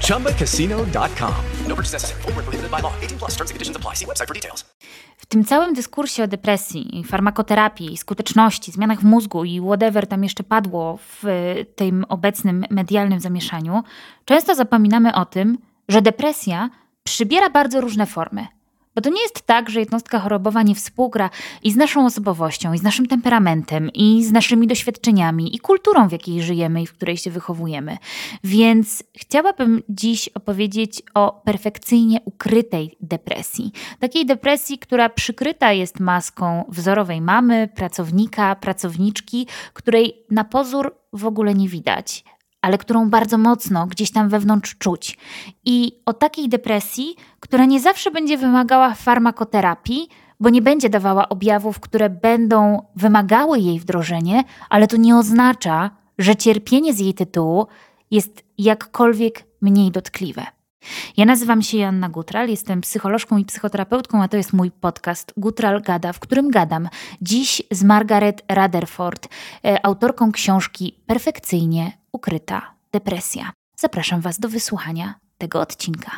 ChumbaCasino.com. No purchase necessary. Full prohibited by law. 18 plus terms and conditions apply. See website for details. W tym całym dyskursie o depresji, farmakoterapii, skuteczności, zmianach w mózgu i whatever tam jeszcze padło w tym obecnym medialnym zamieszaniu, często zapominamy o tym, że depresja przybiera bardzo różne formy. Bo to nie jest tak, że jednostka chorobowa nie współgra i z naszą osobowością, i z naszym temperamentem, i z naszymi doświadczeniami, i kulturą, w jakiej żyjemy i w której się wychowujemy. Więc chciałabym dziś opowiedzieć o perfekcyjnie ukrytej depresji. Takiej depresji, która przykryta jest maską wzorowej mamy, pracownika, pracowniczki, której na pozór w ogóle nie widać ale którą bardzo mocno gdzieś tam wewnątrz czuć. I o takiej depresji, która nie zawsze będzie wymagała farmakoterapii, bo nie będzie dawała objawów, które będą wymagały jej wdrożenia, ale to nie oznacza, że cierpienie z jej tytułu jest jakkolwiek mniej dotkliwe. Ja nazywam się Joanna Gutral, jestem psycholożką i psychoterapeutką, a to jest mój podcast Gutral Gada, w którym gadam dziś z Margaret Rutherford, e, autorką książki Perfekcyjnie ukryta depresja. Zapraszam Was do wysłuchania tego odcinka.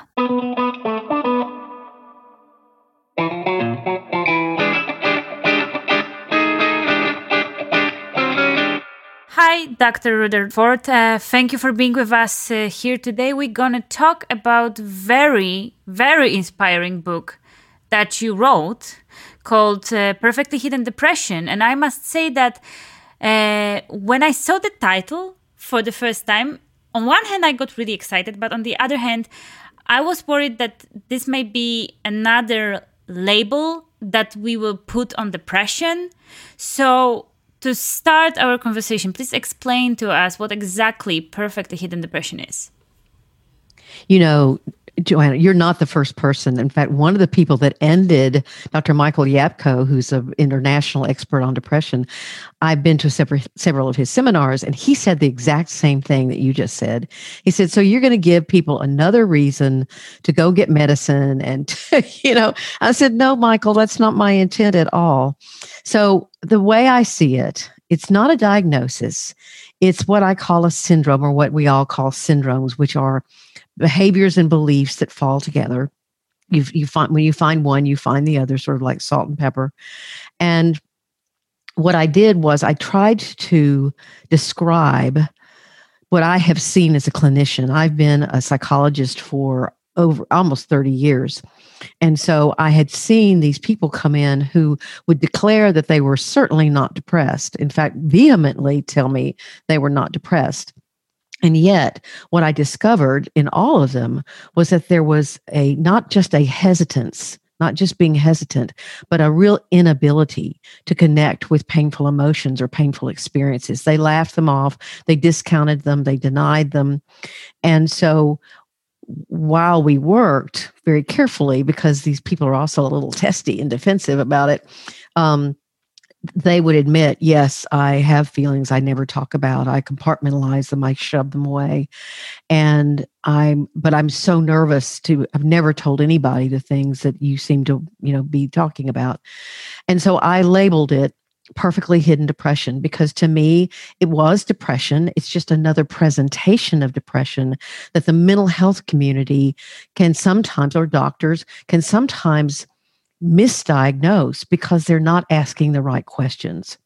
Hi, Dr. Rutherford. Uh, thank you for being with us uh, here today. We're going to talk about very, very inspiring book that you wrote called uh, Perfectly Hidden Depression. And I must say that uh, when I saw the title for the first time, on one hand, I got really excited, but on the other hand, I was worried that this may be another label that we will put on depression. So to start our conversation, please explain to us what exactly perfectly hidden depression is. You know, Joanna, you're not the first person. In fact, one of the people that ended Dr. Michael Yapko, who's an international expert on depression, I've been to several, several of his seminars, and he said the exact same thing that you just said. He said, So you're going to give people another reason to go get medicine. And, you know, I said, No, Michael, that's not my intent at all. So the way I see it, it's not a diagnosis. It's what I call a syndrome, or what we all call syndromes, which are behaviors and beliefs that fall together. You, you find when you find one, you find the other, sort of like salt and pepper. And what I did was I tried to describe what I have seen as a clinician. I've been a psychologist for over almost 30 years. And so I had seen these people come in who would declare that they were certainly not depressed. In fact, vehemently tell me they were not depressed. And yet, what I discovered in all of them was that there was a not just a hesitance, not just being hesitant, but a real inability to connect with painful emotions or painful experiences. They laughed them off, they discounted them, they denied them. And so, while we worked very carefully, because these people are also a little testy and defensive about it, um, they would admit, yes, I have feelings I never talk about. I compartmentalize them, I shove them away. And I'm, but I'm so nervous to, I've never told anybody the things that you seem to, you know, be talking about. And so I labeled it perfectly hidden depression because to me it was depression it's just another presentation of depression that the mental health community can sometimes or doctors can sometimes misdiagnose because they're not asking the right questions.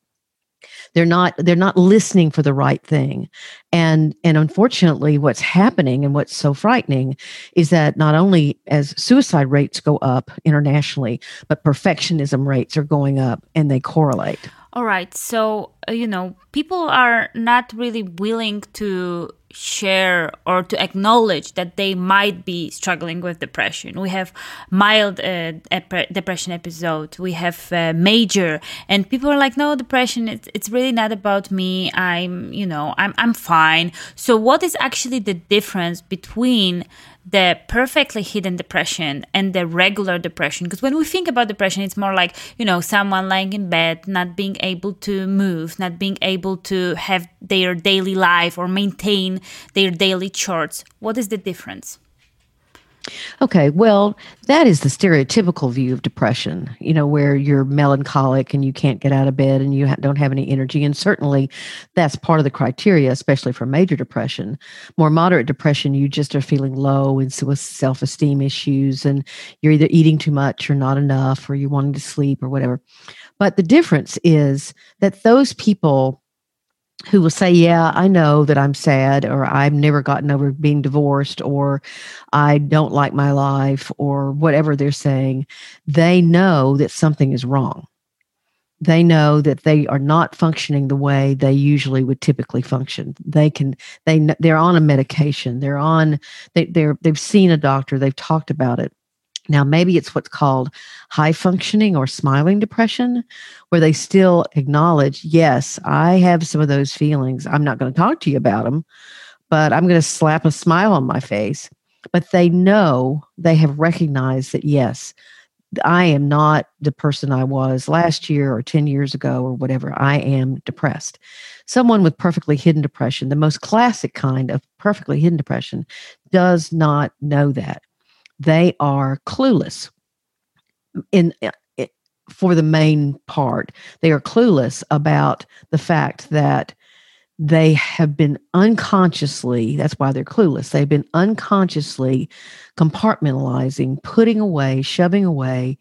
they're not they're not listening for the right thing. And and unfortunately what's happening and what's so frightening is that not only as suicide rates go up internationally but perfectionism rates are going up and they correlate. All right. So uh, you know people are not really willing to share or to acknowledge that they might be struggling with depression. We have mild uh, depression episode. We have uh, major, and people are like, "No, depression. It's it's really not about me. I'm you know I'm I'm fine." So, what is actually the difference between the perfectly hidden depression and the regular depression. Because when we think about depression it's more like you know someone lying in bed not being able to move not being able to have their daily life or maintain their daily chores. What is the difference Okay, well, that is the stereotypical view of depression, you know, where you're melancholic and you can't get out of bed and you ha- don't have any energy. And certainly that's part of the criteria, especially for major depression. More moderate depression, you just are feeling low and so with self esteem issues, and you're either eating too much or not enough, or you're wanting to sleep or whatever. But the difference is that those people who will say, Yeah, I know that I'm sad, or I've never gotten over being divorced, or I don't like my life, or whatever they're saying, they know that something is wrong. They know that they are not functioning the way they usually would typically function. They can, they, they're on a medication. They're on, they, they're, they've seen a doctor. They've talked about it now, maybe it's what's called high functioning or smiling depression, where they still acknowledge, yes, I have some of those feelings. I'm not going to talk to you about them, but I'm going to slap a smile on my face. But they know they have recognized that, yes, I am not the person I was last year or 10 years ago or whatever. I am depressed. Someone with perfectly hidden depression, the most classic kind of perfectly hidden depression, does not know that they are clueless. In for the main part they are clueless about the fact that they have been unconsciously that's why they're clueless they've been unconsciously compartmentalizing putting away shoving away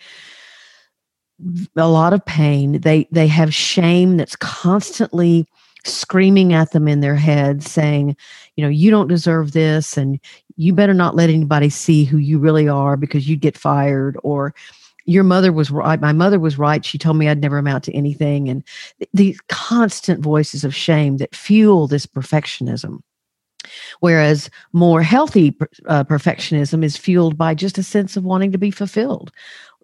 a lot of pain. They they have shame that's constantly screaming at them in their head saying you know you don't deserve this and you better not let anybody see who you really are because you'd get fired or your mother was right my mother was right. She told me i'd never amount to anything. And th- these constant voices of shame that fuel this perfectionism. Whereas more healthy uh, perfectionism is fueled by just a sense of wanting to be fulfilled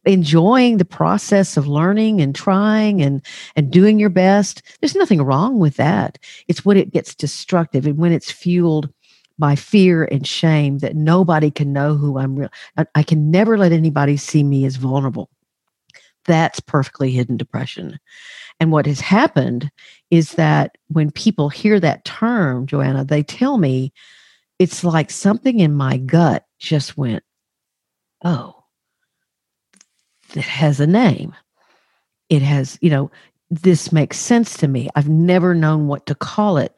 enjoying the process of learning and trying and and doing your best. There's nothing wrong with that. It's when it gets destructive. And when it's fueled by fear and shame that nobody can know who I'm real. I can never let anybody see me as vulnerable. That's perfectly hidden depression. And what has happened is that when people hear that term, Joanna, they tell me it's like something in my gut just went, oh, that has a name. It has, you know, this makes sense to me. I've never known what to call it,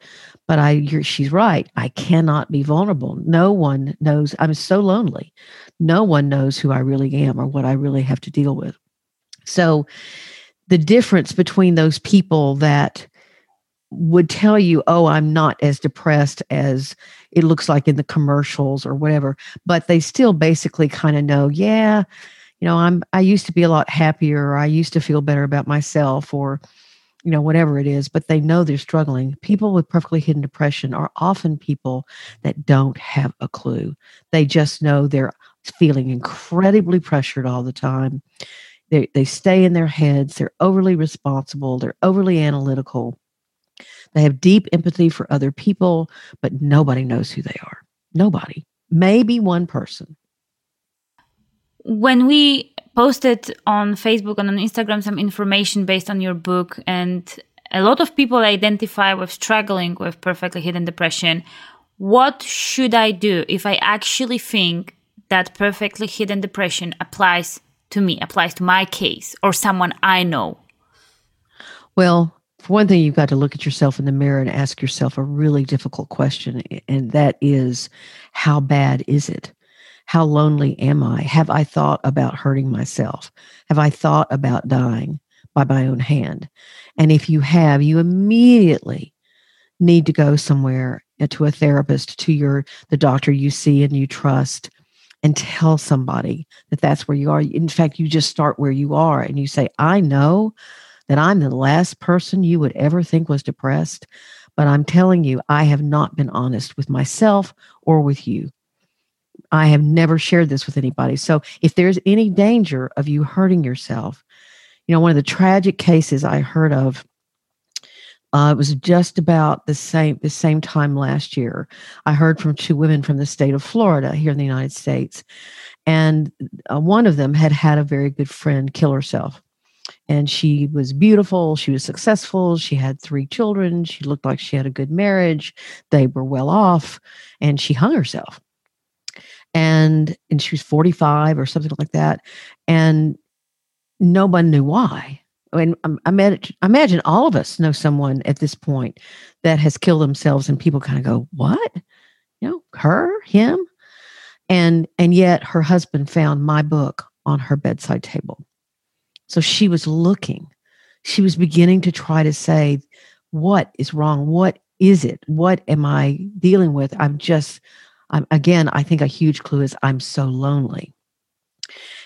but I, she's right. I cannot be vulnerable. No one knows. I'm so lonely. No one knows who I really am or what I really have to deal with. So, the difference between those people that would tell you, oh, I'm not as depressed as it looks like in the commercials or whatever, but they still basically kind of know, yeah, you know i'm i used to be a lot happier or i used to feel better about myself or you know whatever it is but they know they're struggling. People with perfectly hidden depression are often people that don't have a clue. They just know they're feeling incredibly pressured all the time. They, they stay in their heads. They're overly responsible. They're overly analytical. They have deep empathy for other people but nobody knows who they are. Nobody. Maybe one person. When we posted on Facebook and on Instagram some information based on your book, and a lot of people identify with struggling with perfectly hidden depression. What should I do if I actually think that perfectly hidden depression applies to me, applies to my case, or someone I know? Well, for one thing, you've got to look at yourself in the mirror and ask yourself a really difficult question, and that is, how bad is it? How lonely am I? Have I thought about hurting myself? Have I thought about dying? by my own hand. And if you have, you immediately need to go somewhere uh, to a therapist, to your the doctor you see and you trust, and tell somebody that that's where you are. In fact, you just start where you are and you say, "I know that I'm the last person you would ever think was depressed, but I'm telling you, I have not been honest with myself or with you." I have never shared this with anybody. So if there's any danger of you hurting yourself, you know, one of the tragic cases I heard of uh, it was just about the same the same time last year. I heard from two women from the state of Florida here in the United States, and uh, one of them had had a very good friend kill herself. And she was beautiful. She was successful. She had three children. She looked like she had a good marriage. They were well off, and she hung herself. And and she was forty five or something like that, and no one knew why and I imagine, I imagine all of us know someone at this point that has killed themselves, and people kind of go, "What? You know, her, him?" And and yet her husband found my book on her bedside table. So she was looking. She was beginning to try to say, "What is wrong? What is it? What am I dealing with? I'm just." I'm again. I think a huge clue is I'm so lonely.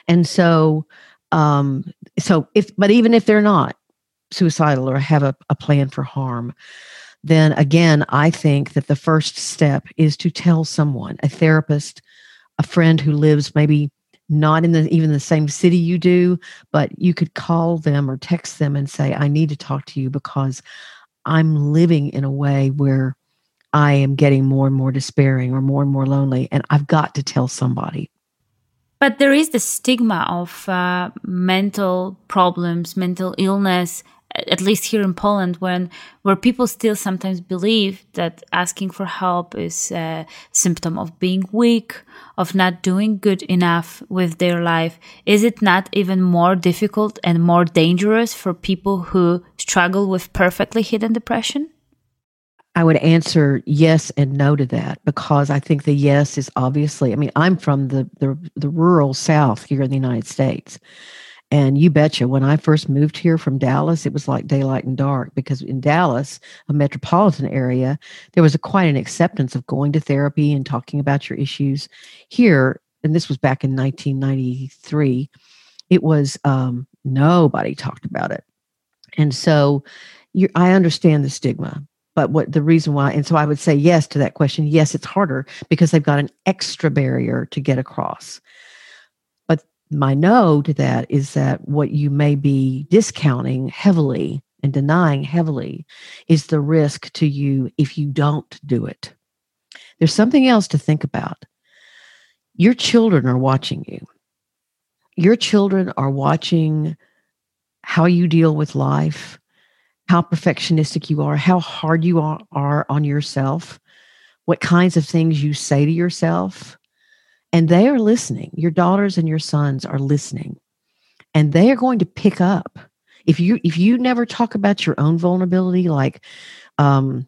And so um, so if, but even if they're not suicidal or have a, a plan for harm, then again, I think that the first step is to tell someone, a therapist, a friend who lives maybe not in the even the same city you do, but you could call them or text them and say, I need to talk to you because I'm living in a way where I am getting more and more despairing or more and more lonely, and I've got to tell somebody. But there is the stigma of uh, mental problems, mental illness, at least here in Poland, when where people still sometimes believe that asking for help is a symptom of being weak, of not doing good enough with their life. Is it not even more difficult and more dangerous for people who struggle with perfectly hidden depression? I would answer yes and no to that because I think the yes is obviously. I mean, I'm from the the, the rural South here in the United States, and you betcha, when I first moved here from Dallas, it was like daylight and dark because in Dallas, a metropolitan area, there was a, quite an acceptance of going to therapy and talking about your issues. Here, and this was back in 1993, it was um, nobody talked about it, and so I understand the stigma but what the reason why and so i would say yes to that question. Yes it's harder because they've got an extra barrier to get across. But my no to that is that what you may be discounting heavily and denying heavily is the risk to you if you don't do it. There's something else to think about. Your children are watching you. Your children are watching how you deal with life how perfectionistic you are, how hard you are, are on yourself, what kinds of things you say to yourself. And they are listening. Your daughters and your sons are listening. And they are going to pick up. If you if you never talk about your own vulnerability, like um,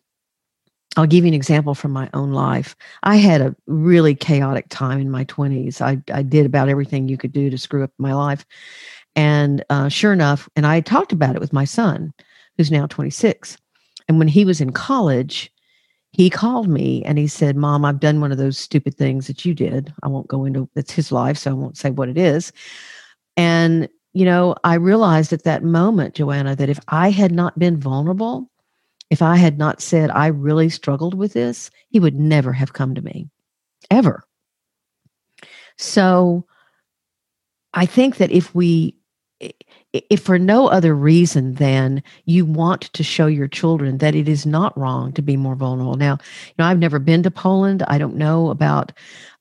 I'll give you an example from my own life. I had a really chaotic time in my 20s. I, I did about everything you could do to screw up my life. And uh, sure enough, and I talked about it with my son who's now 26. And when he was in college, he called me and he said, Mom, I've done one of those stupid things that you did. I won't go into it's his life, so I won't say what it is. And, you know, I realized at that moment, Joanna, that if I had not been vulnerable, if I had not said I really struggled with this, he would never have come to me, ever. So I think that if we if for no other reason than you want to show your children that it is not wrong to be more vulnerable. Now, you know, I've never been to Poland. I don't know about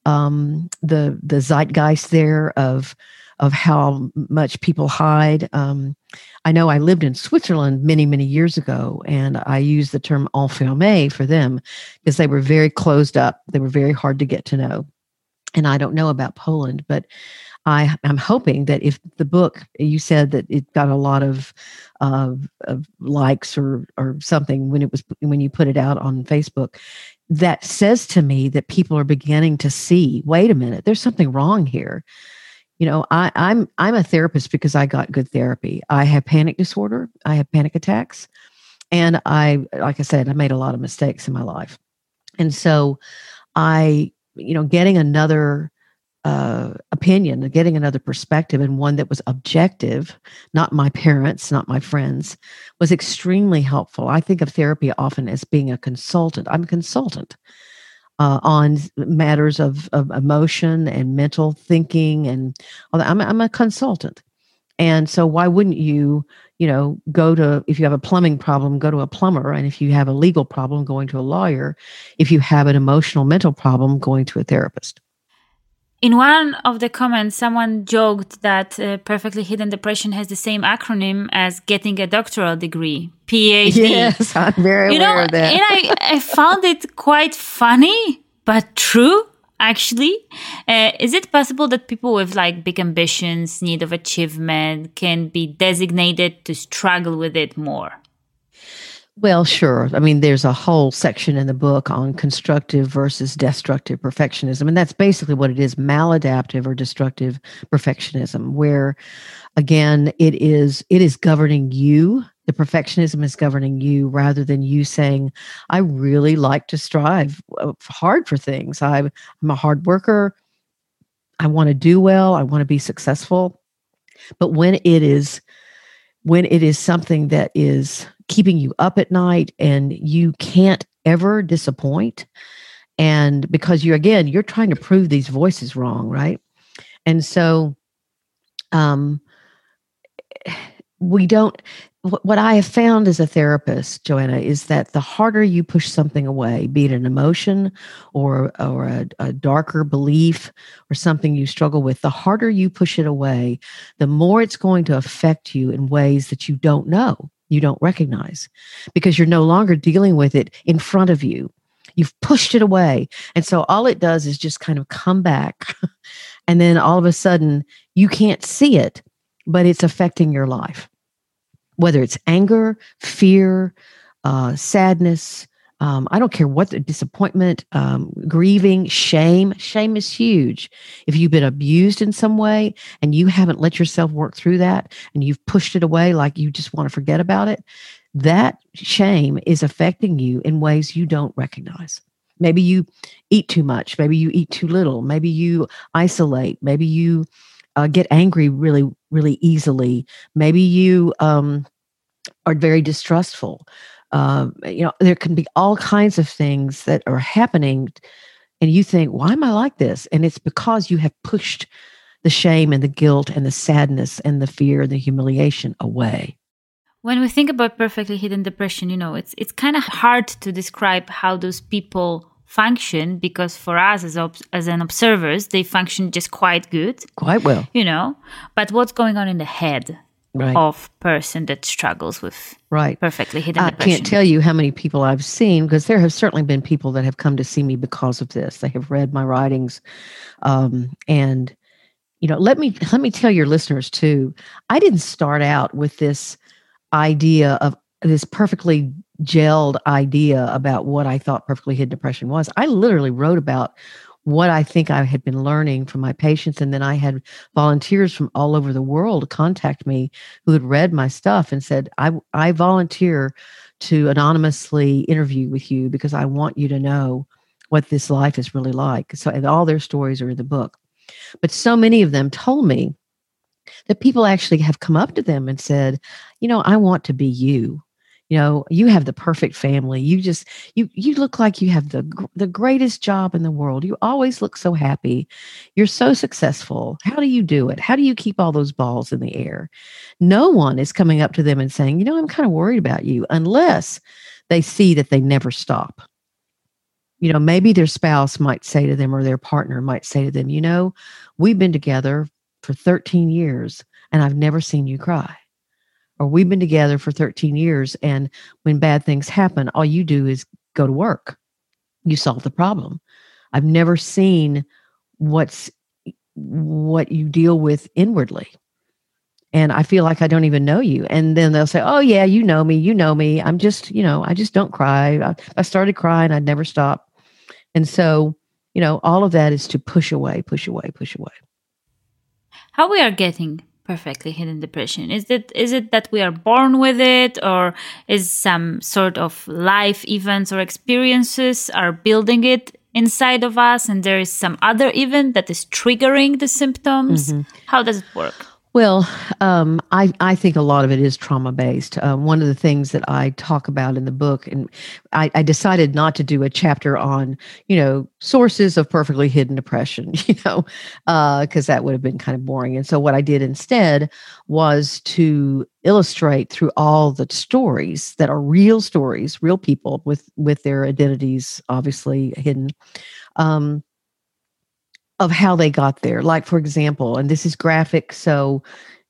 um, the the zeitgeist there of of how much people hide. Um, I know I lived in Switzerland many, many years ago, and I used the term enfermé for them because they were very closed up. They were very hard to get to know. And I don't know about Poland, but I, am hoping that if the book you said that it got a lot of, of likes or or something when it was when you put it out on Facebook, that says to me that people are beginning to see. Wait a minute, there's something wrong here. You know, I, I'm I'm a therapist because I got good therapy. I have panic disorder. I have panic attacks, and I, like I said, I made a lot of mistakes in my life, and so I, you know, getting another uh, opinion, getting another perspective, and one that was objective, not my parents, not my friends, was extremely helpful. I think of therapy often as being a consultant. I'm a consultant uh, on matters of, of emotion and mental thinking, and I'm, I'm a consultant. And so, why wouldn't you, you know, go to if you have a plumbing problem, go to a plumber, and if you have a legal problem, going to a lawyer. If you have an emotional mental problem, going to a therapist. In one of the comments, someone joked that uh, perfectly hidden depression has the same acronym as getting a doctoral degree, PhD. Yes, I'm very you aware know, of that. and I, I found it quite funny, but true. Actually, uh, is it possible that people with like big ambitions, need of achievement, can be designated to struggle with it more? Well, sure. I mean, there's a whole section in the book on constructive versus destructive perfectionism. And that's basically what it is maladaptive or destructive perfectionism, where again, it is it is governing you. The perfectionism is governing you rather than you saying, I really like to strive uh, hard for things. I'm, I'm a hard worker. I want to do well. I want to be successful. But when it is when it is something that is keeping you up at night and you can't ever disappoint and because you're again you're trying to prove these voices wrong right? And so um we don't what I have found as a therapist, Joanna, is that the harder you push something away, be it an emotion or or a, a, darker belief or something you struggle with, the harder you push it away, the more it's going to affect you in ways that you don't know you don't recognize because you're no longer dealing with it in front of you. You've pushed it away. And so all it does is just kind of come back. and then all of a sudden, you can't see it, but it's affecting your life. Whether it's anger, fear, uh, sadness, um, I don't care what the disappointment, um, grieving, shame. Shame is huge. If you've been abused in some way and you haven't let yourself work through that and you've pushed it away like you just want to forget about it, that shame is affecting you in ways you don't recognize. Maybe you eat too much. Maybe you eat too little. Maybe you isolate. Maybe you uh, get angry really, really easily. Maybe you um, are very distrustful. Um, you know there can be all kinds of things that are happening and you think why am i like this? And it's because you have pushed the shame and the guilt and the sadness and the fear and the humiliation away. When we think about perfectly hidden depression you know it's it's kind of hard to describe how those people function because for us as ob- as an observers they function just quite good quite well you know but what's going on in the head right. of person that struggles with right perfectly hidden I depression. can't tell you how many people I've seen because there have certainly been people that have come to see me because of this. They have read my writings, um, and you know, let me let me tell your listeners too. I didn't start out with this idea of this perfectly gelled idea about what I thought perfectly hid depression was. I literally wrote about what I think I had been learning from my patients. And then I had volunteers from all over the world contact me who had read my stuff and said, I, I volunteer to anonymously interview with you because I want you to know what this life is really like. So, and all their stories are in the book. But so many of them told me that people actually have come up to them and said, you know, I want to be you you know you have the perfect family. You just you you look like you have the the greatest job in the world. You always look so happy. You're so successful. How do you do it? How do you keep all those balls in the air? No one is coming up to them and saying you know i'm kind of worried about you unless they see that they never stop. You know maybe their spouse might say to them or their partner might say to them you know we've been together for 13 years and i've never seen you cry or we've been together for 13 years and when bad things happen all you do is go to work. You solve the problem. I've never seen what's what you deal with inwardly. And i feel like i don't even know you. And then they'll say oh yeah you know me you know me. I'm just you know i just don't cry. I, I started crying i'd never stop. And so you know all of that is to push away push away push away. How we are getting perfectly hidden depression. Is it is it that we are born with it or is some sort of life events or experiences are building it inside of us and there is some other event that is triggering the symptoms? Mm-hmm. how does it work well, um, I, I think a lot of it is trauma based. Uh, one of the things that I talk about in the book, and I, I decided not to do a chapter on, you know, sources of perfectly hidden depression, you know, because uh, that would have been kind of boring. And so what I did instead was to illustrate through all the stories that are real stories, real people with with their identities obviously hidden. Um, of how they got there. Like, for example, and this is graphic, so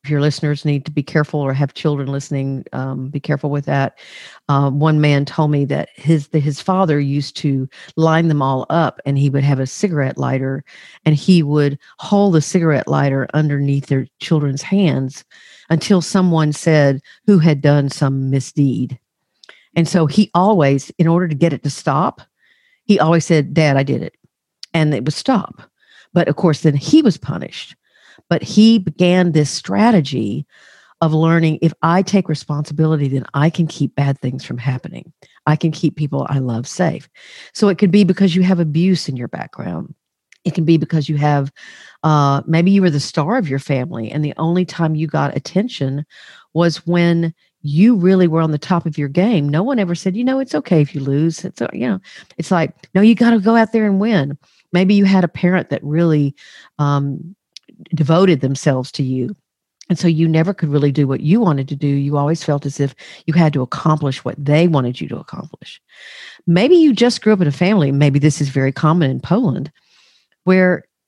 if your listeners need to be careful or have children listening, um, be careful with that. Uh, one man told me that his that his father used to line them all up, and he would have a cigarette lighter, and he would hold the cigarette lighter underneath their children's hands until someone said who had done some misdeed. And so he always, in order to get it to stop, he always said, "Dad, I did it," and it would stop. But of course, then he was punished. But he began this strategy of learning if I take responsibility, then I can keep bad things from happening. I can keep people I love safe. So it could be because you have abuse in your background. It can be because you have, uh, maybe you were the star of your family, and the only time you got attention was when you really were on the top of your game. No one ever said, you know, it's okay if you lose. It's, you know, it's like, no, you got to go out there and win. Maybe you had a parent that really um, devoted themselves to you. And so you never could really do what you wanted to do. You always felt as if you had to accomplish what they wanted you to accomplish. Maybe you just grew up in a family, maybe this is very common in Poland, where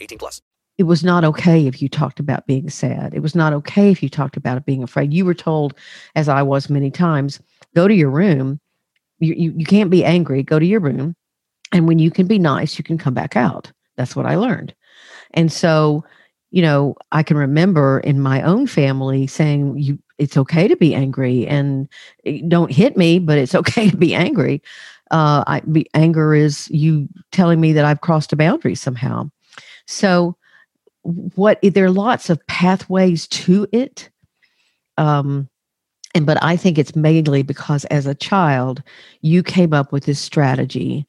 18 plus. It was not okay if you talked about being sad. It was not okay if you talked about being afraid. You were told, as I was many times, go to your room. You, you, you can't be angry. Go to your room. And when you can be nice, you can come back out. That's what I learned. And so you know, I can remember in my own family saying, "You, it's okay to be angry, and don't hit me, but it's okay to be angry." Uh, I, be, anger is you telling me that I've crossed a boundary somehow. So, what there are lots of pathways to it, um, and but I think it's mainly because as a child you came up with this strategy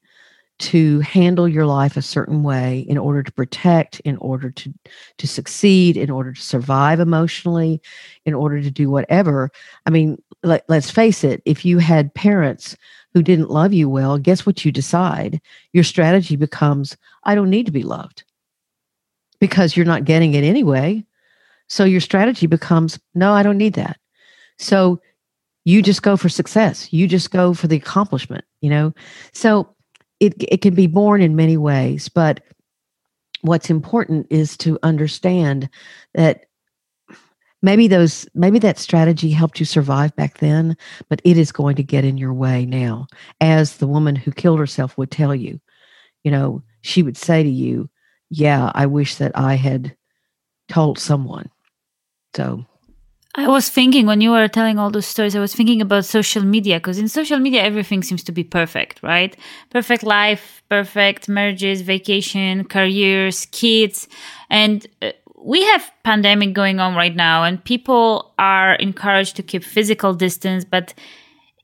to handle your life a certain way in order to protect in order to to succeed in order to survive emotionally in order to do whatever. I mean let, let's face it if you had parents who didn't love you well guess what you decide? Your strategy becomes i don't need to be loved because you're not getting it anyway. So your strategy becomes no i don't need that. So you just go for success. You just go for the accomplishment you know? So it, it can be born in many ways, but what's important is to understand that maybe those maybe that strategy helped you survive back then but it is going to get in your way now as the woman who killed herself would tell you. You know she would say to you yeah i wish that i had told someone so I was thinking when you were telling all those stories, I was thinking about social media because in social media, everything seems to be perfect, right? Perfect life, perfect marriages, vacation, careers, kids. And uh, we have pandemic going on right now and people are encouraged to keep physical distance, but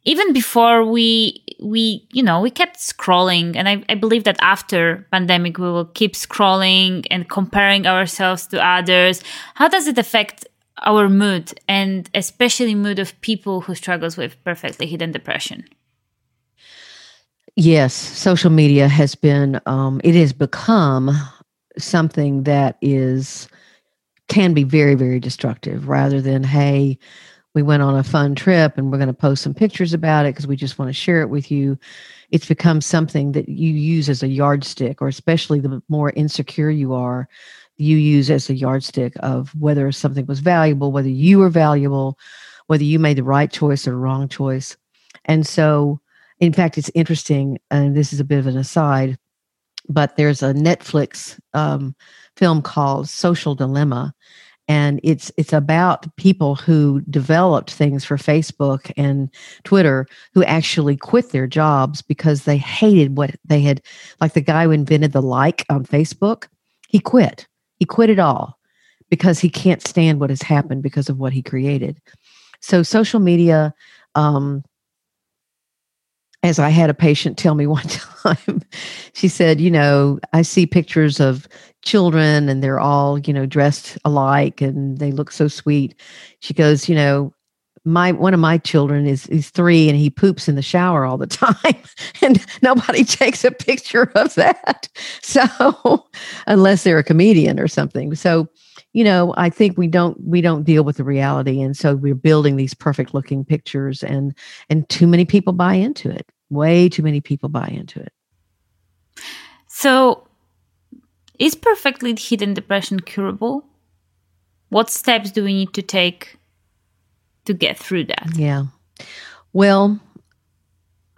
even before we we you know we kept scrolling. And I, I believe that after pandemic we will keep scrolling and comparing ourselves to others. How does it affect our mood and especially mood of people who struggles with perfectly hidden depression? Yes social media has been um, it has become something that is can be very very destructive rather than hey we went on a fun trip and we're going to post some pictures about it because we just want to share it with you it's become something that you use as a yardstick or especially the more insecure you are you use as a yardstick of whether something was valuable, whether you were valuable, whether you made the right choice or wrong choice. And so, in fact, it's interesting, and this is a bit of an aside, but there's a Netflix um, film called Social Dilemma, and it's it's about people who developed things for Facebook and Twitter who actually quit their jobs because they hated what they had like the guy who invented the like on Facebook he quit. He quit it all because he can't stand what has happened because of what he created. So social media um as I had a patient tell me one time, she said, You know, I see pictures of children and they're all, you know, dressed alike and they look so sweet. She goes, You know, my one of my children is is three and he poops in the shower all the time and nobody takes a picture of that. So unless they're a comedian or something. So you know i think we don't we don't deal with the reality and so we're building these perfect looking pictures and and too many people buy into it way too many people buy into it so is perfectly hidden depression curable what steps do we need to take to get through that yeah well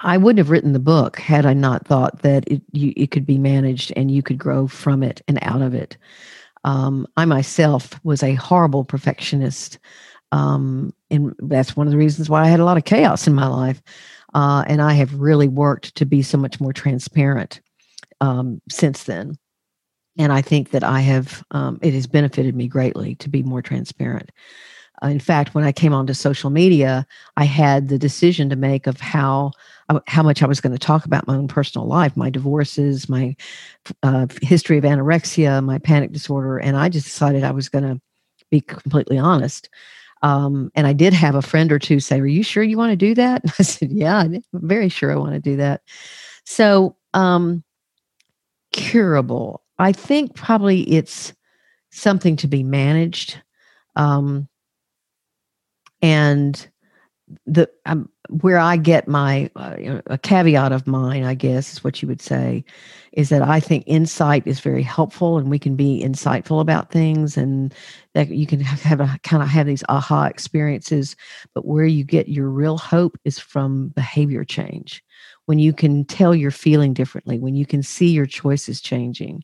I wouldn't have written the book had I not thought that it you, it could be managed and you could grow from it and out of it. Um, I myself was a horrible perfectionist. Um, and that's one of the reasons why I had a lot of chaos in my life. Uh, and I have really worked to be so much more transparent um, since then. And I think that I have, um, it has benefited me greatly to be more transparent. Uh, in fact, when I came onto social media, I had the decision to make of how uh, how much I was going to talk about my own personal life, my divorces, my uh, history of anorexia, my panic disorder, and I just decided I was going to be completely honest. Um, and I did have a friend or two say, "Are you sure you want to do that?" And I said, "Yeah, I'm very sure I want to do that." So, um, curable. I think probably it's something to be managed. Um, and the um, where I get my uh, a caveat of mine, I guess is what you would say, is that I think insight is very helpful, and we can be insightful about things, and that you can have, a kind of have these aha experiences. But where you get your real hope is from behavior change, when you can tell you're feeling differently, when you can see your choices changing,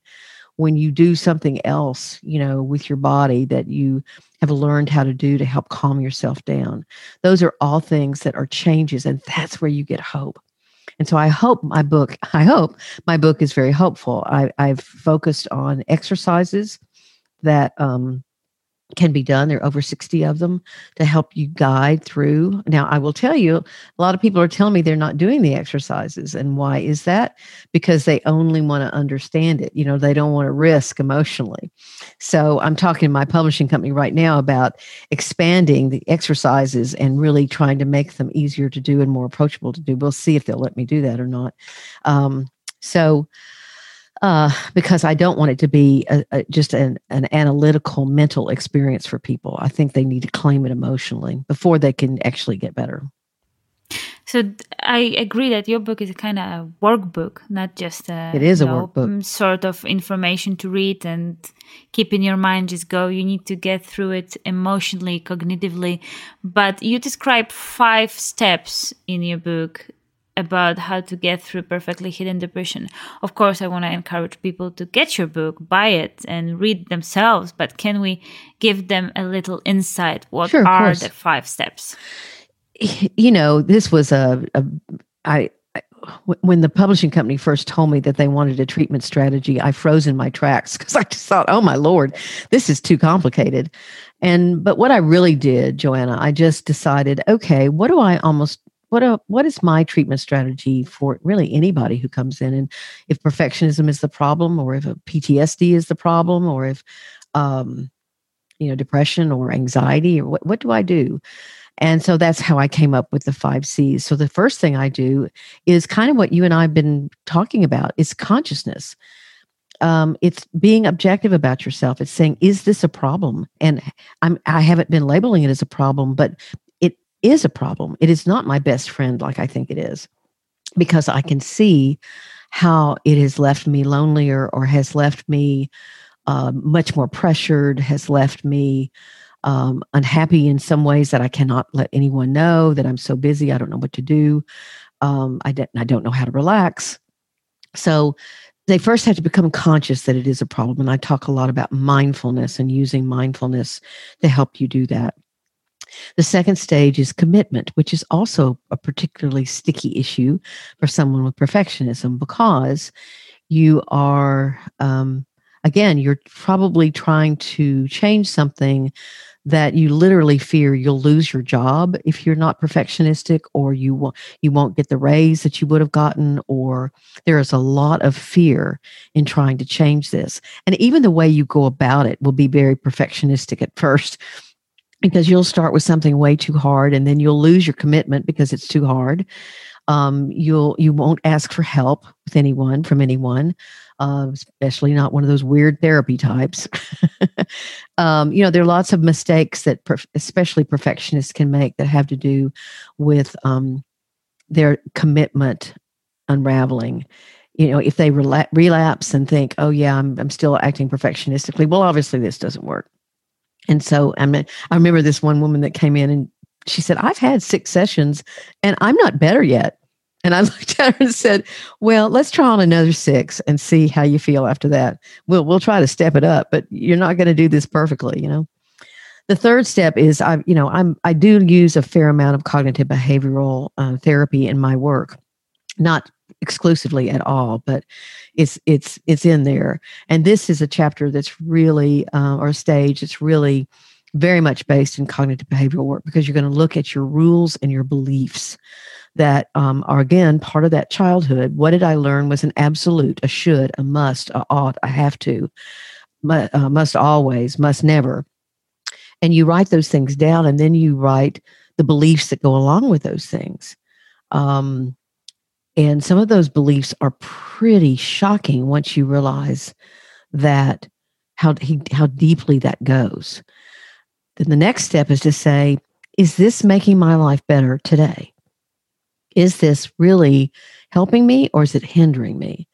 when you do something else, you know, with your body that you have learned how to do to help calm yourself down. Those are all things that are changes, and that's where you get hope. And so I hope my book, I hope my book is very hopeful. I, I've focused on exercises that um, can be done. There are over 60 of them to help you guide through. Now, I will tell you, a lot of people are telling me they're not doing the exercises. And why is that? Because they only want to understand it. You know, they don't want to risk emotionally. So I'm talking to my publishing company right now about expanding the exercises and really trying to make them easier to do and more approachable to do. We'll see if they'll let me do that or not. Um, so, uh, because I don't want it to be a, a, just an, an analytical mental experience for people. I think they need to claim it emotionally before they can actually get better. So I agree that your book is a kind of a workbook, not just a it is a know, workbook mm, sort of information to read and keep in your mind. Just go. You need to get through it emotionally, cognitively. But you describe five steps in your book about how to get through perfectly hidden depression. Of course, I want to encourage people to get your book, buy it, and read themselves. But can we give them a little insight? What sure, are course. the five steps? You know, this was a, a I when the publishing company first told me that they wanted a treatment strategy, I froze in my tracks because I just thought, oh my lord, this is too complicated. And but what I really did, Joanna, I just decided, okay, what do I almost what a, what is my treatment strategy for really anybody who comes in and if perfectionism is the problem or if a ptsd is the problem or if um, you know depression or anxiety or what, what do i do and so that's how i came up with the five c's so the first thing i do is kind of what you and i've been talking about is consciousness um, it's being objective about yourself. It's saying, is this a problem? And I'm I haven't been labeling it as a problem, but is a problem. It is not my best friend like I think it is because I can see how it has left me lonelier or has left me uh, much more pressured, has left me um, unhappy in some ways that I cannot let anyone know that I'm so busy. I don't know what to do. Um, I, I don't know how to relax. So they first have to become conscious that it is a problem. And I talk a lot about mindfulness and using mindfulness to help you do that. The second stage is commitment, which is also a particularly sticky issue for someone with perfectionism because you are, um, again, you're probably trying to change something that you literally fear you'll lose your job if you're not perfectionistic or you you won't get the raise that you would have gotten or there is a lot of fear in trying to change this. And even the way you go about it will be very perfectionistic at first because you'll start with something way too hard and then you'll lose your commitment because it's too hard um, you'll you won't ask for help with anyone from anyone uh, especially not one of those weird therapy types. um, you know, there are lots of mistakes that, especially perfectionists, can make that have to do with um, their commitment unraveling. You know, if they rela- relapse and think, "Oh yeah, I'm I'm still acting perfectionistically," well, obviously this doesn't work. And so I mean, I remember this one woman that came in and she said, "I've had six sessions and I'm not better yet." And I looked at her and said, "Well, let's try on another six and see how you feel after that. We'll we'll try to step it up, but you're not going to do this perfectly, you know." The third step is I, you know, I'm I do use a fair amount of cognitive behavioral uh, therapy in my work, not exclusively at all, but it's it's it's in there. And this is a chapter that's really uh, or a stage that's really very much based in cognitive behavioral work because you're going to look at your rules and your beliefs that um, are again part of that childhood. What did I learn was an absolute, a should, a must, a ought, a have to, must, uh, must always, must never. And you write those things down, and then you write the beliefs that go along with those things. Um, and some of those beliefs are pretty shocking once you realize that how he, how deeply that goes. Then the next step is to say, is this making my life better today? is this really helping me or is it hindering me?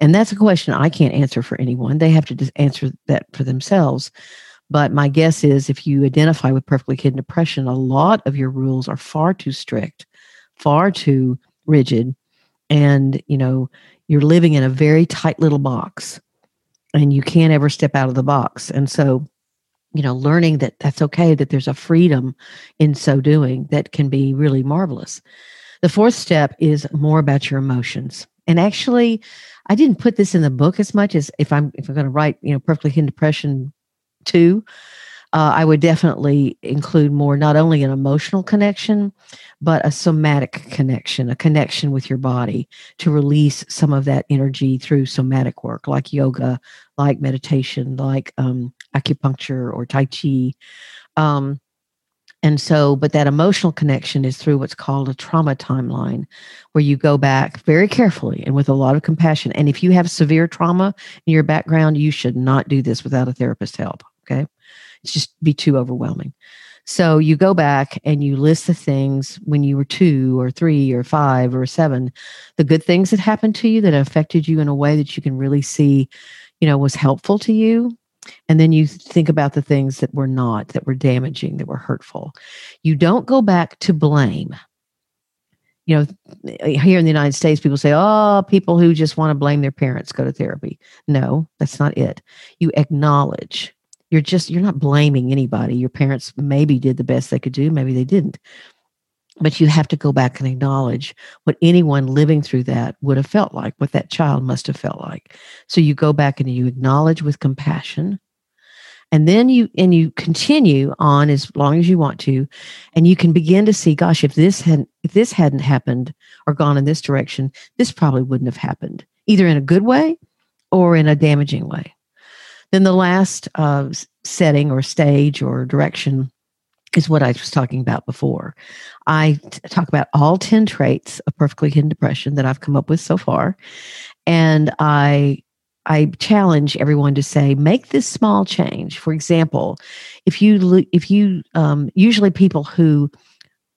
And that's a question I can't answer for anyone. They have to just answer that for themselves. But my guess is if you identify with perfectly hidden depression, a lot of your rules are far too strict, far too rigid. And, you know, you're living in a very tight little box and you can't ever step out of the box. And so, you know, learning that that's okay, that there's a freedom in so doing that can be really marvelous. The fourth step is more about your emotions. And actually, I didn't put this in the book as much as if I'm if I'm going to write, you know, perfectly hidden depression two. Uh, I would definitely include more not only an emotional connection, but a somatic connection, a connection with your body to release some of that energy through somatic work like yoga, like meditation, like um, acupuncture or Tai Chi. Um, and so, but that emotional connection is through what's called a trauma timeline, where you go back very carefully and with a lot of compassion. And if you have severe trauma in your background, you should not do this without a therapist help. Okay. Just be too overwhelming. So you go back and you list the things when you were two or three or five or seven, the good things that happened to you that affected you in a way that you can really see, you know, was helpful to you and then you think about the things that were not, that were damaging, that were hurtful. You don't go back to blame. You know, here in the United States, people say, oh, people who just want to blame their parents go to therapy. No, that's not it. You acknowledge. You're just, you're not blaming anybody. Your parents maybe did the best they could do, maybe they didn't but you have to go back and acknowledge what anyone living through that would have felt like, what that child must have felt like. So you go back and you acknowledge with compassion. And then you and you continue on as long as you want to, and you can begin to see, gosh, if this hadn't if this hadn't happened or gone in this direction, this probably wouldn't have happened, either in a good way or in a damaging way. Then the last uh, setting or stage or direction is what I was talking about before. I t- talk about all 10 traits of perfectly hidden depression that I've come up with so far. And I I challenge everyone to say, make this small change. For example, if you if you um, usually people who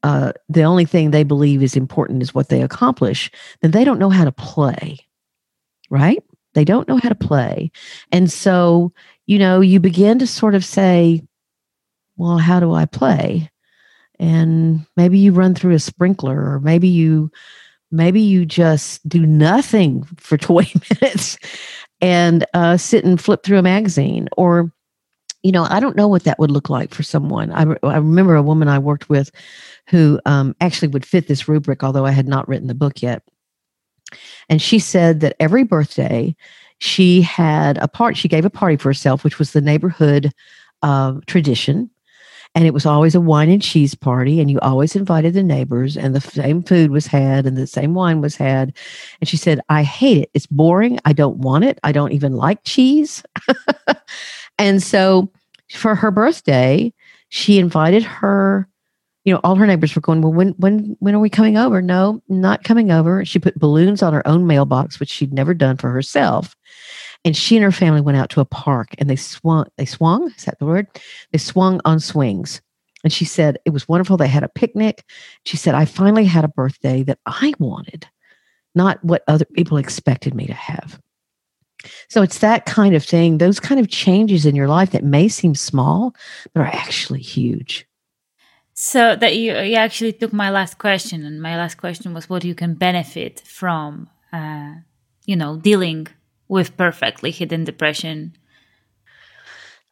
uh, the only thing they believe is important is what they accomplish, then they don't know how to play, right? They don't know how to play. And so, you know, you begin to sort of say, well, how do I play? And maybe you run through a sprinkler, or maybe you maybe you just do nothing for 20 minutes and uh, sit and flip through a magazine or you know i don't know what that would look like for someone i, I remember a woman i worked with who um, actually would fit this rubric although i had not written the book yet and she said that every birthday she had a part she gave a party for herself which was the neighborhood uh, tradition. And it was always a wine and cheese party and you always invited the neighbors and the same food was had and the same wine was had. And she said i hate it. It's boring. I don't want it. I don't even like cheese. And so for her birthday she invited her you know all her neighbors were going well when when when are we coming over? No not coming over. She put balloons on her own mailbox which she'd never done for herself. And she and her family went out to a park and they swung they swung is that the word? They swung on swings. And she said it was wonderful. They had a picnic. She said i finally had a birthday that i wanted not what other people expected me to have. So it's that kind of thing those kind of changes in your life that may seem small but are actually huge so that you, you actually took my last question and my last question was what you can benefit from uh, you know dealing with perfectly hidden depression?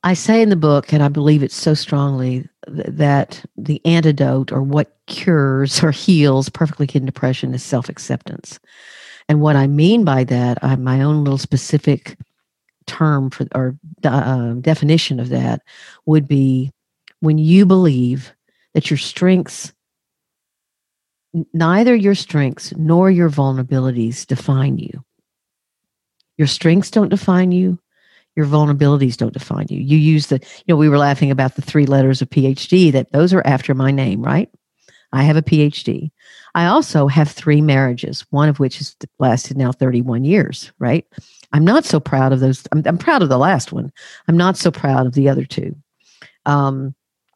I say in the book, and I believe it so strongly, th- that the antidote or what cures or heals perfectly hidden depression is self acceptance. And what I mean by that, I have my own little specific term for or uh, definition of that would be when you believe that your strengths, neither your strengths nor your vulnerabilities define you. Your strengths don't define you. Your vulnerabilities don't define you. You use the, you know, we were laughing about the three letters of PhD, that those are after my name, right? I have a PhD. I also have three marriages, one of which has lasted now 31 years, right? I'm not so proud of those. I'm, I'm proud of the last one. I'm not so proud of the other two. Um,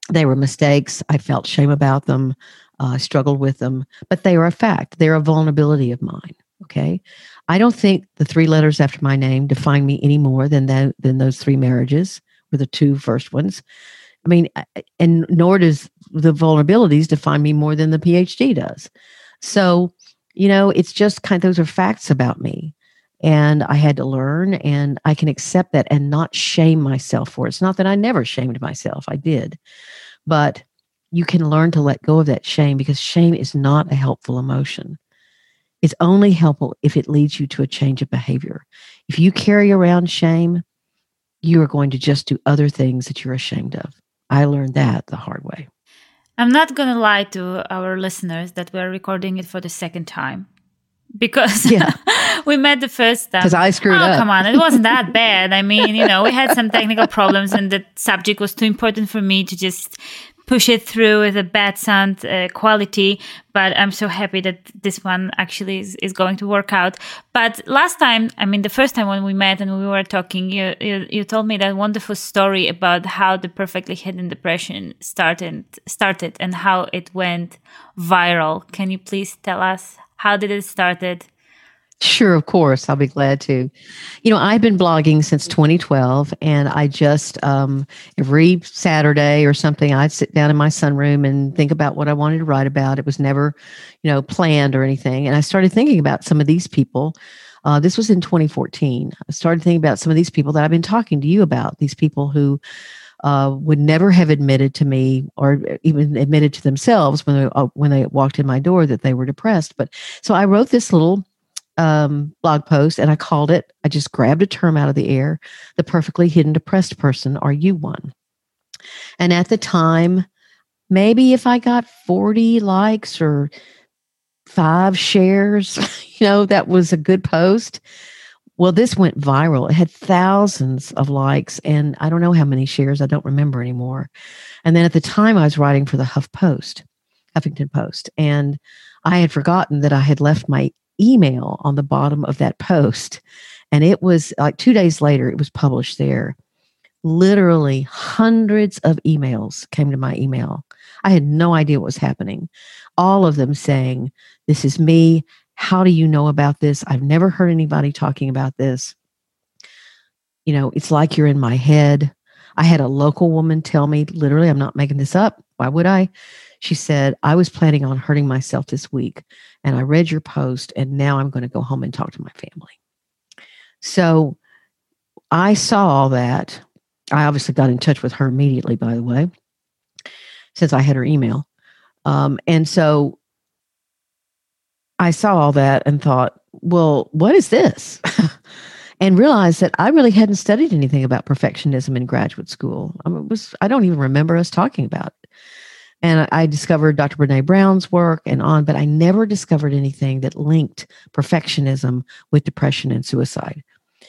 they were mistakes. I felt shame about them. Uh, I struggled with them, but they are a fact. They're a vulnerability of mine. Okay. I don't think the three letters after my name define me any more than that, than those three marriages were the two first ones. I mean, and nor does the vulnerabilities define me more than the PhD does. So, you know, it's just kind of those are facts about me. And I had to learn and I can accept that and not shame myself for it. It's not that I never shamed myself, I did. But you can learn to let go of that shame because shame is not a helpful emotion It's only helpful if it leads you to a change of behavior. If you carry around shame, you are going to just do other things that you're ashamed of. I learned that the hard way. I'm not going to lie to our listeners that we're recording it for the second time because yeah. we met the first time. Because I screwed oh, up. Come on, it wasn't that bad. I mean, you know, we had some technical problems, and the subject was too important for me to just push it through with a bad sound uh, quality but i'm so happy that this one actually is, is going to work out but last time i mean the first time when we met and we were talking you, you, you told me that wonderful story about how the perfectly hidden depression started started and how it went viral can you please tell us how did it started Sure, of course. I'll be glad to. You know, I've been blogging since 2012, and I just um, every Saturday or something, I'd sit down in my sunroom and think about what I wanted to write about. It was never, you know, planned or anything. And I started thinking about some of these people. Uh, this was in 2014. I started thinking about some of these people that I've been talking to you about, these people who uh, would never have admitted to me or even admitted to themselves when they, uh, when they walked in my door that they were depressed. But so I wrote this little um, blog post and I called it, I just grabbed a term out of the air the perfectly hidden depressed person. Are you one? And at the time, maybe if I got 40 likes or five shares, you know, that was a good post. Well, this went viral. It had thousands of likes and I don't know how many shares. I don't remember anymore. And then at the time, I was writing for the Huff Post, Huffington Post, and I had forgotten that I had left my email on the bottom of that post. And it was like two days later, it was published there. Literally hundreds of emails came to my email. I had no idea what was happening. All of them saying, This is me. How do you know about this? I've never heard anybody talking about this. you know, it's like you're in my head. I had a local woman tell me, literally, I'm not making this up. Why would I? She said, I was planning on hurting myself this week, and I read your post, and now I'm going to go home and talk to my family. So I saw all that. I obviously got in touch with her immediately, by the way, since I had her email. Um, and so I saw all that and thought, well, what is this? and realized that I really hadn't studied anything about perfectionism in graduate school. I mean, was I don't even remember us talking about it. And I, discovered Dr. Brene Brown's work and on, but I never discovered anything that linked perfectionism with depression and suicide.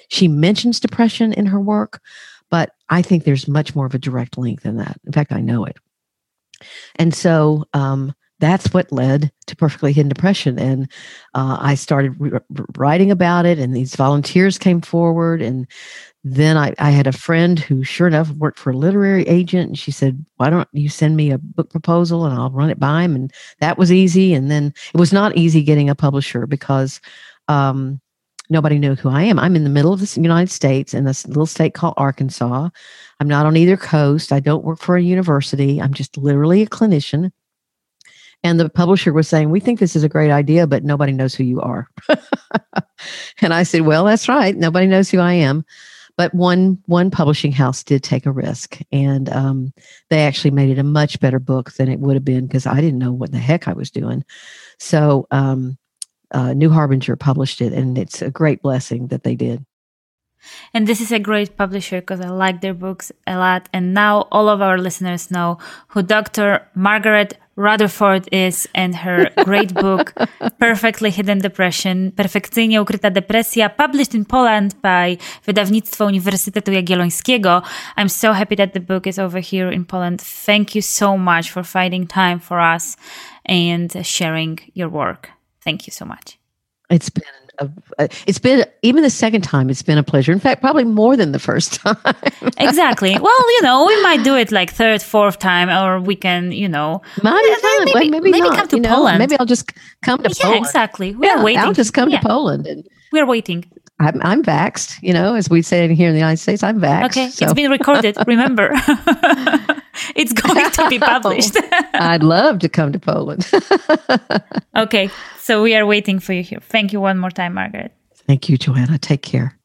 She mentions depression in her work, but I think there's much more of a direct link than that. In fact, I know it. And so um, that's what led to perfectly hidden depression and uh, i started re- writing about it and these volunteers came forward and then I, I had a friend who sure enough worked for a literary agent and she said why don't you send me a book proposal and i'll run it by him? And that was easy and then it was not easy getting a publisher because um, nobody knew who i am. I'm in the middle of the united states in this little state called arkansas. I'm not on either coast. I don't work for a university. I'm just literally a clinician and the publisher was saying, We think this is a great idea, but nobody knows who you are. and I said, Well, that's right. Nobody knows who I am. But one one publishing house did take a risk, and um, they actually made it a much better book than it would have been because I didn't know what the heck I was doing. So um, uh, New Harbinger published it, and it's a great blessing that they did. And this is a great publisher because I like their books a lot. And now all of our listeners know who Dr. Margaret Rutherford is and her great book, Perfectly Hidden Depression, Perfekcyjnie Ukryta Depresja, published in Poland by wydawnictwo Uniwersytetu Jagiellońskiego. I'm so happy that the book is over here in Poland. Thank you so much for finding time for us and sharing your work. Thank you so much. It's been a, uh, it's been even the second time it's been a pleasure. In fact probably more than the first time. Exactly. Well you know we might do it like third fourth time or we can you know. Maybe, maybe, maybe, maybe come to you know? poland. Maybe i'll just come to yeah poland. exactly. We yeah, are waiting. i'll just come yeah. to poland and we're waiting I'm, I'm vaxxed, you know, as we say here in the United States, I'm vaxxed. Okay, so. it's been recorded. Remember, it's going to be published. I'd love to come to Poland. okay, so we are waiting for you here. Thank you one more time, Margaret. Thank you, Joanna. Take care.